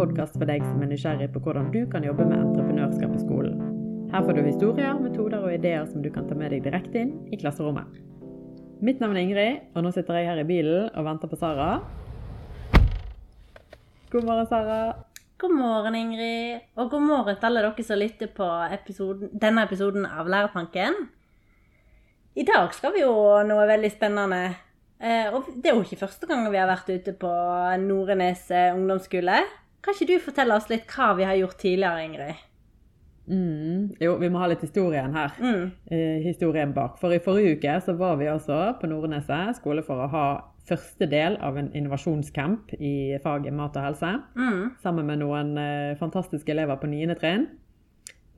podkast for deg som er nysgjerrig på hvordan du kan jobbe med entreprenørskap i skolen. Her får du historier, metoder og ideer som du kan ta med deg direkte inn i klasserommet. Mitt navn er Ingrid, og nå sitter jeg her i bilen og venter på Sara. God morgen, Sara. God morgen, Ingrid. Og god morgen til alle dere som lytter på episoden, denne episoden av Læretanken. I dag skal vi jo noe veldig spennende. Eh, og det er jo ikke første gang vi har vært ute på Norenes eh, ungdomsskole. Kan ikke du fortelle oss litt hva vi har gjort tidligere, Ingrid? Mm, jo, vi må ha litt historien her. Mm. Eh, historien bak. For i forrige uke så var vi altså på Nordneset skole for å ha første del av en innovasjonscamp i faget mat og helse. Mm. Sammen med noen eh, fantastiske elever på 9. trinn.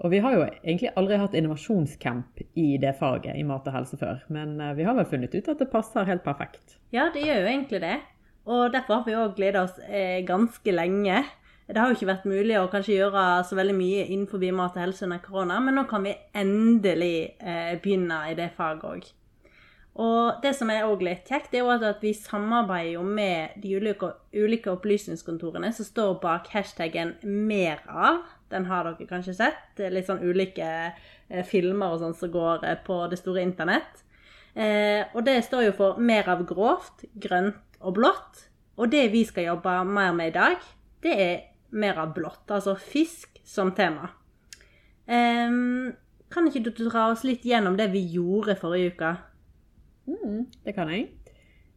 Og vi har jo egentlig aldri hatt innovasjonscamp i det faget i mat og helse før. Men eh, vi har vel funnet ut at det passer helt perfekt. Ja, det gjør jo egentlig det. Og derfor har vi òg gleda oss eh, ganske lenge. Det har jo ikke vært mulig å kanskje gjøre så veldig mye innenfor mat og helse under korona, men nå kan vi endelig eh, begynne i det faget òg. Og det som er òg litt kjekt, er jo at vi samarbeider jo med de ulike, opplysningskontorene som står bak hashtaggen 'mer av'. Den har dere kanskje sett. Litt sånn ulike eh, filmer og sånn som går på det store internett. Og det står jo for 'mer av grovt, grønt og blått'. Og det vi skal jobbe mer med i dag, det er mer av blått. Altså fisk som tema. Um, kan ikke du dra oss litt gjennom det vi gjorde forrige uke? Mm, det kan jeg.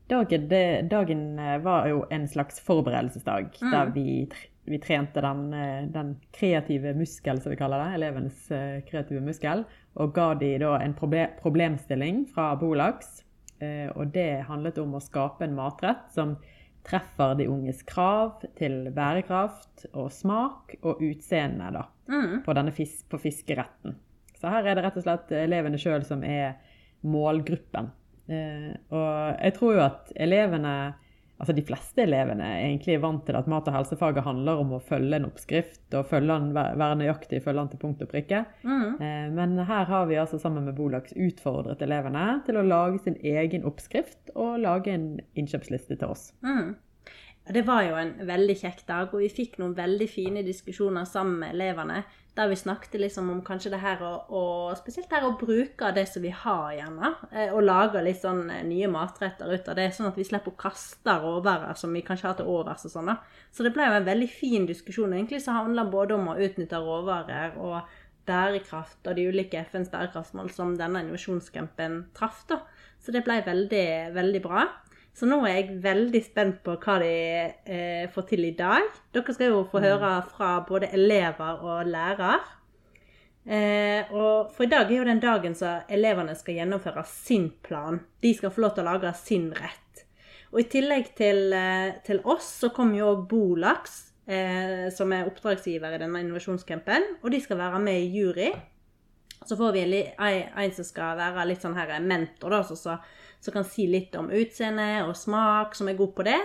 Dagen, det, dagen eh, var jo en slags forberedelsesdag Mm. der vi, vi trente den, eh, den kreative muskel, som vi kaller det, elevenes eh, kreative muskel, og ga de da en proble problemstilling fra Bolaks. Eh, Og det handlet om å skape en matrett som treffer de unges krav til bærekraft og smak og utseende da, Mm. på denne fis på fiskeretten. Så her er det rett og slett elevene sjøl som er målgruppen. Eh, og jeg tror jo at elevene, altså de fleste elevene, egentlig er vant til at mat- og helsefaget handler om å følge en oppskrift og den, være være nøyaktig, følge den til punkt og prikke. Mm. Eh, men her har vi altså sammen med Bolaks utfordret elevene til å lage sin egen oppskrift og lage en innkjøpsliste til oss. Mm. Det var jo en veldig kjekk dag, og vi fikk noen veldig fine diskusjoner sammen med elevene. Der vi snakket liksom om kanskje det her å, å Spesielt her å bruke det som vi har gjerne. eh, Og lage litt sånn eh, nye matretter ut av det, sånn at vi slipper å kaste råvarer som vi kanskje har til overs og sånn. da. Så det ble jo en veldig fin diskusjon, egentlig, så handler både om å utnytte råvarer og bærekraft og de ulike FNs bærekraftsmål som denne innovasjonscampen traff. da. Så det ble veldig, veldig bra. Så nå er jeg veldig spent på hva de eh, får til i dag. Dere skal jo få høre fra både elever og lærer. Eh, og for i dag er jo den dagen så elevene skal gjennomføre sin plan. De skal få lov til å lage sin rett. Og i tillegg til, eh, til oss så kommer jo òg Bolaks, eh, som er oppdragsgiver i denne innovasjonscampen. Og de skal være med i jury. Så får vi en, en, som skal være litt sånn her mentor, da, som så, som kan si litt om utseende og smak, som er god på det.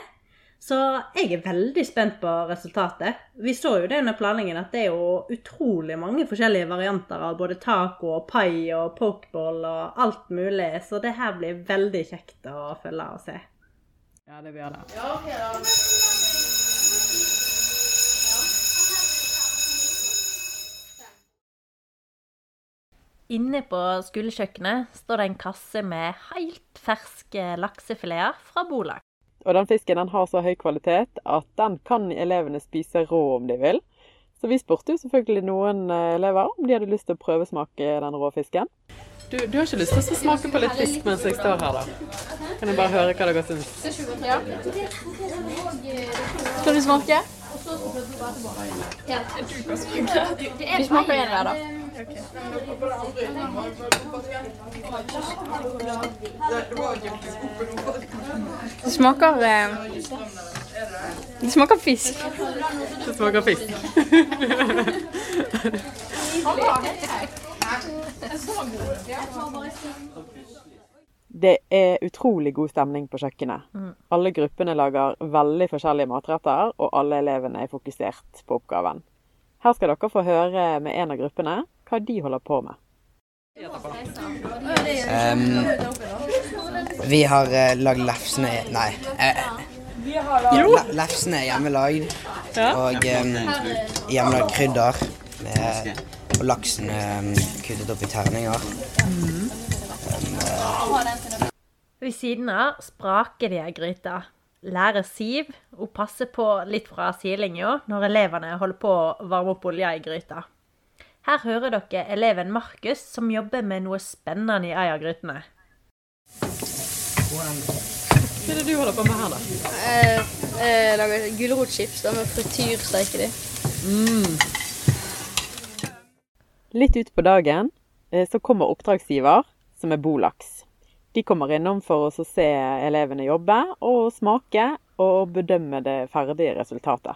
Så jeg er veldig spent på resultatet. Vi så jo det under planleggingen at det er jo utrolig mange forskjellige varianter av både taco og pai og pokeball og alt mulig. Så det her blir veldig kjekt å følge og se. Ja, det blir det. Inne på skolekjøkkenet står det en kasse med helt ferske laksefileter fra Bolak. Og den fisken den har så høy kvalitet at den kan elevene spise rå om de vil. Så vi spurte jo selvfølgelig noen eh, elever om de hadde lyst til å prøvesmake den rå fisken. Du, du har ikke lyst til å smake på litt fisk mens jeg står her, da? Kan jeg bare høre hva dere syns? Skal du smake? Vi smaker en hver, da. Det smaker eh, Det smaker fisk. Det smaker fisk. Det er utrolig god stemning på kjøkkenet. Alle gruppene lager veldig forskjellige matretter, og alle elevene er fokusert på oppgaven. Her skal dere få høre med en av gruppene hva de holder på med. Um, vi har uh, lagd lefsene Nei. Uh, Lefsene er hjemmelagd. Og um, hjemmelagd krydder med, og laksen um, kuttet opp i terninger. Ved siden av spraker de ei gryte. Lærer Siv å passe på litt fra sidelinja når elevene holder på å varme opp olja i gryta. Her hører dere eleven Markus som jobber med noe spennende i ei av grytene. Hva er det du holder på med her, da? Jeg, jeg lager gulrotchips med frityrsteike de. Litt utpå dagen eh, så kommer oppdragsgiver, som er Bolaks. De kommer innom for å se elevene jobbe, og smake og bedømme det ferdige resultatet.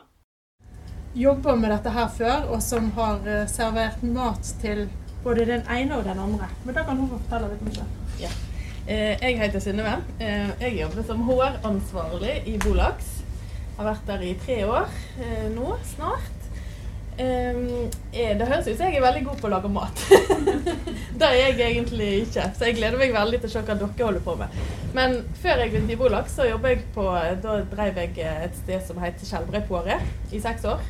Jobber med dette her før, og som har eh, servert mat til både den ene og den andre. Men da kan hun fortelle litt om det. Ja. Jeg heter Synnøve. Eh, Jeg jobber som HR-ansvarlig i Bolaks. Har vært der i tre år eh, nå, snart. Eh, eh, Det høres ut som jeg er veldig god på å lage mat. det er jeg egentlig ikke, så jeg gleder meg veldig til å se hva dere holder på med. Men før jeg begynte i Bolaks, så jeg på Da drev jeg et sted som heter Skjelbredporet i seks år.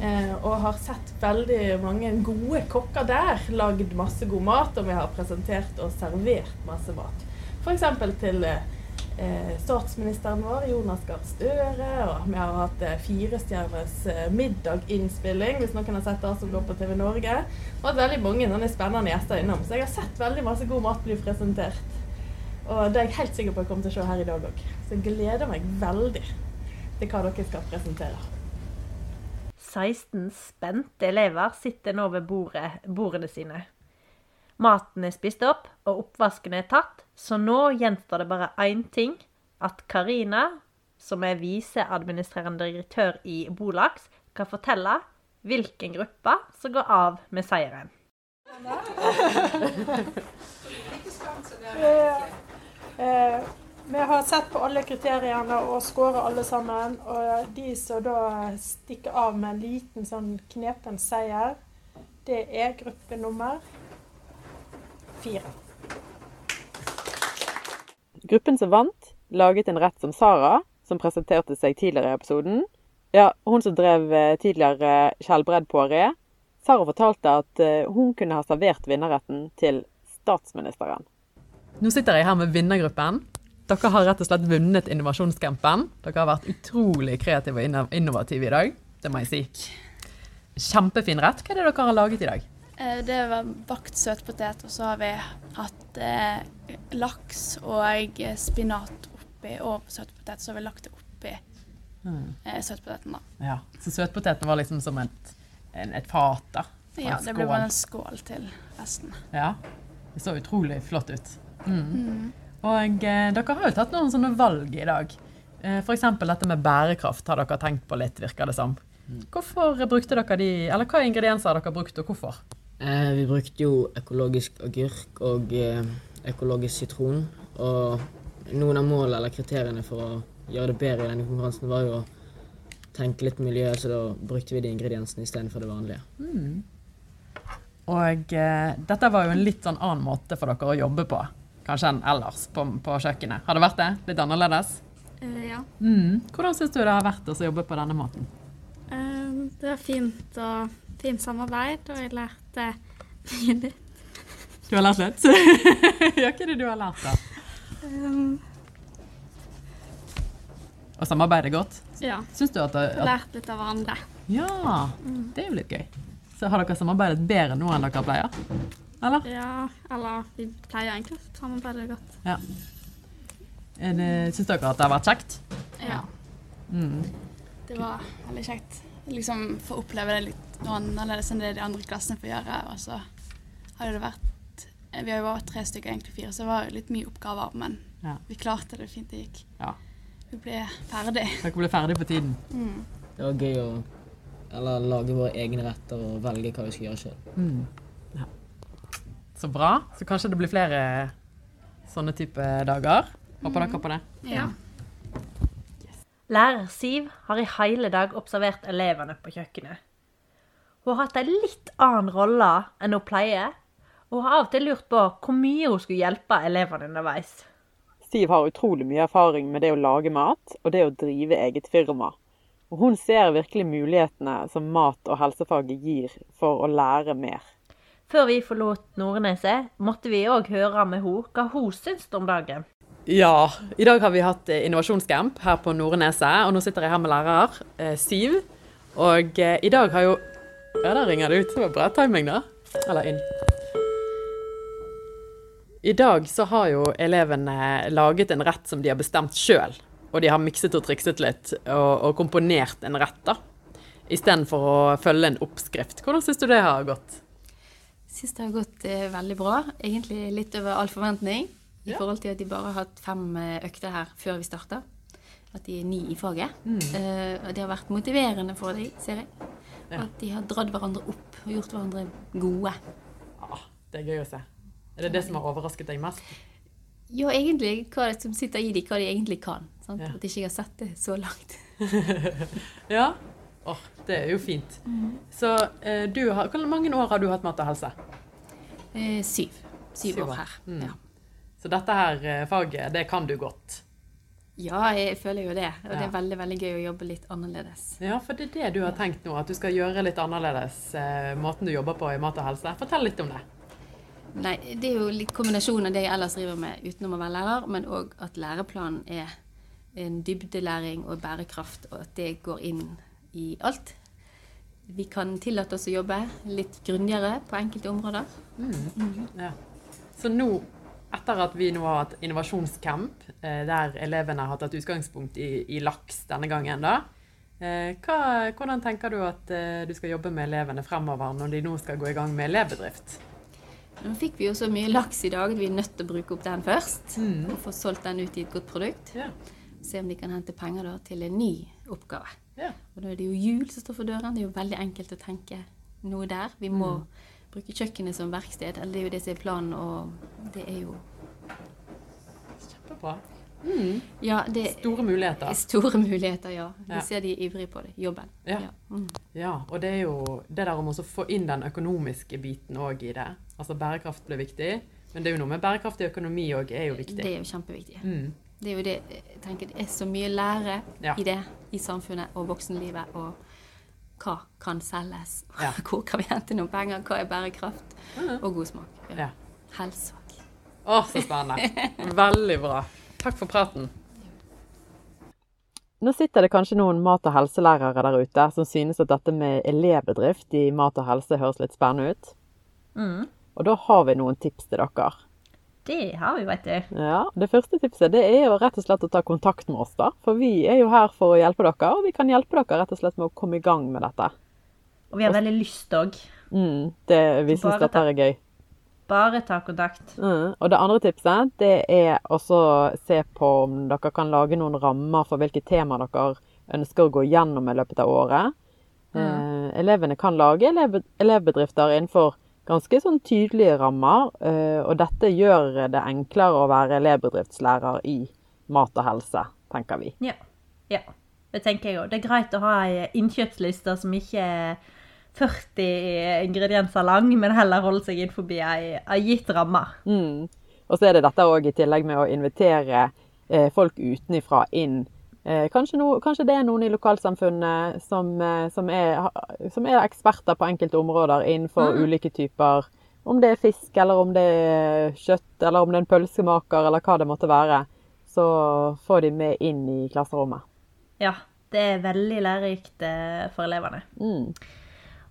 Eh, og har sett veldig mange gode kokker der. Lagd masse god mat, og vi har presentert og servert masse mat. F.eks. til eh, statsministeren vår, Jonas Gahr Støre. Og vi har hatt eh, firestjerners middaginnspilling, hvis noen har sett det som går på TV Norge. Og hatt veldig mange spennende gjester innom. Så jeg har sett veldig masse god mat bli presentert. Og det er jeg helt sikker på jeg kommer til å se her i dag òg. Så jeg gleder meg veldig til hva dere skal presentere. 16 spente elever sitter nå ved bordet, bordene sine. Maten er spist opp, og oppvasken er tatt, så nå gjenstår det bare én ting. At Karina, som er viseadministrerende direktør i Bolags, kan fortelle hvilken gruppe som går av med seieren. Eh, vi har sett på alle kriteriene og skåra alle sammen. Og de som da stikker av med en liten sånn knepen seier, det er gruppe nummer fire. Gruppen som vant, laget en rett som Sara, som presenterte seg tidligere i episoden. Ja, hun som drev eh, på re. Sara fortalte at eh, hun kunne ha servert vinnerretten til statsministeren. Nå sitter jeg her med vinnergruppen. Dere har rett og slett vunnet innovasjonscampen. Dere har vært utrolig kreative og innovative i dag. Det må jeg si. Kjempefin rett. Hva er det dere har laget i dag? Eh, det var bakt søtpotet, og så har vi hatt eh, laks og spinat oppi og søtpotet. Så har vi lagt det oppi eh, søtpoteten, da. Ja, Så søtpoteten var liksom som et, en, et fat, da? Ja, det ble bare en skål til resten. Ja, det så utrolig flott ut. Mm. Og eh, dere har jo tatt noen sånne valg i dag. Eh, F.eks. dette med bærekraft har dere tenkt på litt, virker det som. Hvorfor brukte dere de, eller hva ingredienser har dere brukt, og hvorfor? Eh, vi brukte jo økologisk agurk og eh, økologisk sitron. Og noen av målene eller kriteriene for å gjøre det bedre i denne konkurransen var jo å tenke litt miljø, så da brukte vi de ingrediensene istedenfor det vanlige. Og eh, dette var jo en litt sånn annen måte for dere å jobbe på, kanskje enn ellers på, på kjøkkenet. Har det vært det? Litt annerledes? Uh, ja. Mm. Hvordan syns du det har vært å jobbe på denne måten? Uh, det var fint og fint samarbeid, og jeg lærte mye nytt. Du har lært litt? ja, hva er det du har lært, da? Um, og samarbeide godt? ja. Syns du at, at lært litt av hverandre. Ja, det er jo litt gøy. Så har dere samarbeidet bedre nå enn dere pleier? Eller? Ja, eller vi pleier egentlig å samarbeide godt. Ja. Syns dere at det har vært kjekt? Ja. Mm. Det var veldig kjekt. Liksom få oppleve det litt annerledes enn det de andre klassene får gjøre. Og så hadde det vært Vi har jo vært tre stykker, egentlig fire, så det var jo litt mye oppgaver. Men Ja. vi klarte det fint det gikk. Ja. Vi ble ferdig. Dere ble ferdig på tiden. Det var gøy å eller, lage våre egne retter og velge hva vi skal gjøre sjøl. Mm. Så bra. Så kanskje det blir flere sånne type dager. Håper dere på det? Ja. Lærer Siv har i hele dag observert elevene på kjøkkenet. Hun har hatt en litt annen rolle enn hun pleier, og har av og til lurt på hvor mye hun skulle hjelpe elevene underveis. Siv har utrolig mye erfaring med det å lage mat og det å drive eget firma. Og hun ser virkelig mulighetene som mat- og helsefaget gir for å lære mer. Før vi forlot Nordneset, måtte vi òg høre med henne hva hun syns om dagen. Ja, i dag har vi hatt eh, innovasjonscamp her på Nordneset, og nå sitter jeg her med lærer eh, Siv. Og eh, i dag har jo Ja, der ringer det ut. Det var bra timing, da. Eller inn. I dag så har jo elevene laget en rett som de har bestemt sjøl. Og de har mikset og trikset litt og, og komponert en rett, da. Istedenfor å følge en oppskrift. Hvordan syns du det har gått? Syns det har gått eh, veldig bra. Egentlig litt over all forventning. I Ja. forhold til at de bare har hatt fem eh, økter her før vi starta. At de er ni i faget. Eh, og det har vært motiverende for dem, ser jeg. Ja. At de har dratt hverandre opp og gjort hverandre gode. Ah, det er gøy å se. Er det det som har overrasket deg mest? Ja, egentlig hva det som sitter i dem, hva de egentlig kan. Sant? Ja. At ikke har sett det så langt. Ja. Åh, det er jo fint. Så eh, du har, Hvor mange år har du hatt mat og helse? Eh, syv. Syv, Syv år her. Mm. Ja. Så dette her eh, faget, det kan du godt. ja, jeg føler jo det. Og det er veldig veldig gøy å jobbe litt annerledes. Ja, for det er det du har tenkt nå, at du skal gjøre litt annerledes eh, måten du jobber på i mat og helse. Fortell litt om det. Nei, Det er jo litt kombinasjon av det jeg ellers driver med utenom å være lærer, men òg at læreplanen er en dybdelæring og bærekraft, og at det går inn i alt. Vi kan tillate oss å jobbe litt grundigere på enkelte områder. Ja. Så nå, etter at vi nå har hatt innovasjonscamp, eh, der elevene har tatt utgangspunkt i, i laks denne gangen, da. Eh, hva, hvordan tenker du at eh, du skal jobbe med elevene fremover når de nå skal gå i gang med elevbedrift? Nå fikk vi jo så mye laks i dag at vi er nødt til å bruke opp den først. Og få solgt den ut i et godt produkt. Ja. Se om de kan hente penger da til en ny oppgave. Ja. Og da er det jo jul som står for døren. Det er jo veldig enkelt å tenke noe der. Vi må bruke kjøkkenet som verksted. Eller det er jo det som er planen, og det er jo Kjempebra. Ja, det Store muligheter. er store muligheter, ja. Vi Ja. ser de er ivrige på det. Jobben. Ja. Mm. Ja, og det er jo det der om å få inn den økonomiske biten òg i det. Altså bærekraft blir viktig, men det er jo noe med bærekraftig økonomi òg er jo viktig. Det er jo kjempeviktig. Mm. Det er jo det jeg tenker det er så mye lære Ja. i det i samfunnet og voksenlivet. Og hva kan selges? Ja. Hvor kan vi hente noen penger? Hva er bærekraft? Og god smak. Ja. Helse òg. Å, så spennende. Veldig bra. Takk for praten. Nå sitter det kanskje noen mat- og helselærere der ute som synes at dette med elevbedrift i mat og helse høres litt spennende ut. Mm. Og da har vi noen tips til dere. Det har vi, vet du. Ja, Det første tipset det er jo rett og slett å ta kontakt med oss. da. For vi er jo her for å hjelpe dere, og vi kan hjelpe dere rett og slett med å komme i gang med dette. Og vi har veldig lyst òg. Mm, det, vi syns dette er gøy. Bare ta kontakt. Mm. Og det andre tipset det er å se på om dere kan lage noen rammer for hvilke tema dere ønsker å gå gjennom i løpet av året. Eh, elevene kan lage elev elevbedrifter innenfor ganske sånn tydelige rammer, eh, og dette gjør det enklere å være elevbedriftslærer i mat og helse, tenker vi. Ja. ja. Det tenker jeg òg. Det er greit å ha ei innkjøpsliste som ikke er 40 ingredienser lang, men heller holde seg innenfor ei, gitt ramme. Mm. Og så er det dette òg i tillegg med å invitere eh, folk utenifra inn. Eh, kanskje, no, kanskje det er noen i lokalsamfunnet som, eh, som, er, som er eksperter på enkelte områder innenfor ulike typer Om det er fisk, eller om det er kjøtt, eller om det er en pølsemaker, eller hva det måtte være. Så får de med inn i klasserommet. Ja, det er veldig lærerikt eh, for elevene. Mm.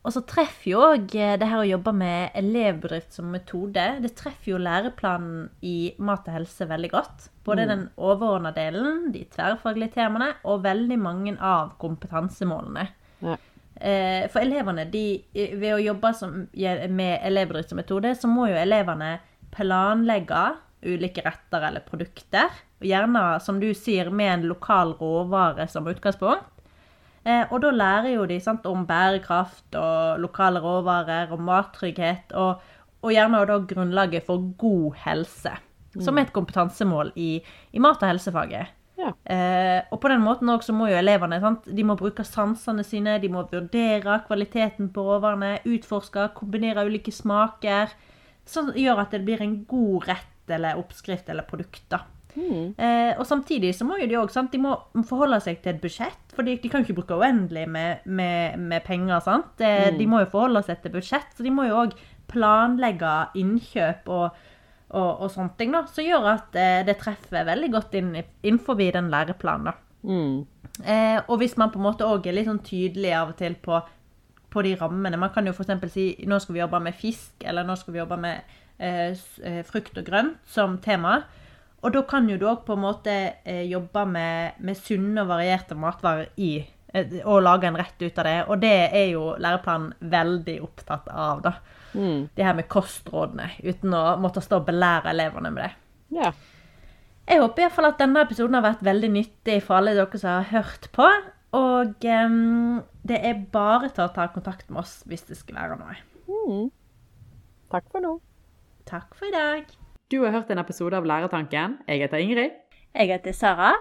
Og så treffer jo òg det her å jobbe med elevbedrift som metode, det treffer jo læreplanen i mat og helse veldig godt. Både den overordna delen, de tverrfaglige temaene, og veldig mange av kompetansemålene. Ja. Eh, For elevene, de, ved å jobbe som, med elevbedrift som metode, så må jo elevene planlegge ulike retter eller produkter. Gjerne, som du sier, med en lokal råvare som utgangspunkt. Eh, og da lærer jo de sant, om bærekraft og lokale råvarer og mattrygghet, og, og gjerne da grunnlaget for god helse, som er et kompetansemål i, i mat- og helsefaget. Ja. Eh, og på den måten også må jo elevene sant, de må bruke sansene sine, de må vurdere kvaliteten på råvarene, utforske, kombinere ulike smaker, som gjør at det blir en god rett eller oppskrift eller produkt. da. Eh, og samtidig så må jo de òg de må forholde seg til et budsjett, for de, de kan jo ikke bruke uendelig med, med, med penger. sant? Eh, Mm. De må jo forholde seg til budsjett, så de må jo òg planlegge innkjøp og, og, og sånne ting, da, som gjør at eh, det treffer veldig godt inn innenfor den læreplanen. da. Mm. Eh, og hvis man på en måte òg er litt sånn tydelig av og til på, på de rammene Man kan jo f.eks. si nå skal vi jobbe med fisk, eller nå skal vi jobbe med eh, eh, frukt og grønt som tema. Og da kan jo du òg på en måte eh, jobbe med, med sunne og varierte matvarer i eh, og lage en rett ut av det. Og det er jo læreplanen veldig opptatt av, da. Mm. Det her med kostrådene, uten å måtte stå og belære elevene med det. Ja. Jeg håper i hvert fall at denne episoden har vært veldig nyttig for alle dere som har hørt på. Og um, det er bare til å ta kontakt med oss hvis det skulle være noe. Mm. Takk for nå. Takk for i dag. Du har hørt en episode av Læretanken. Jeg heter Ingrid. Jeg heter Sara.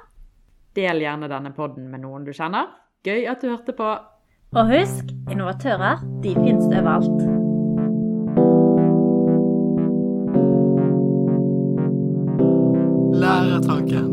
Del gjerne denne podden med noen du kjenner. Gøy at du hørte på. Og husk, innovatører, de finnes overalt. Læretanken.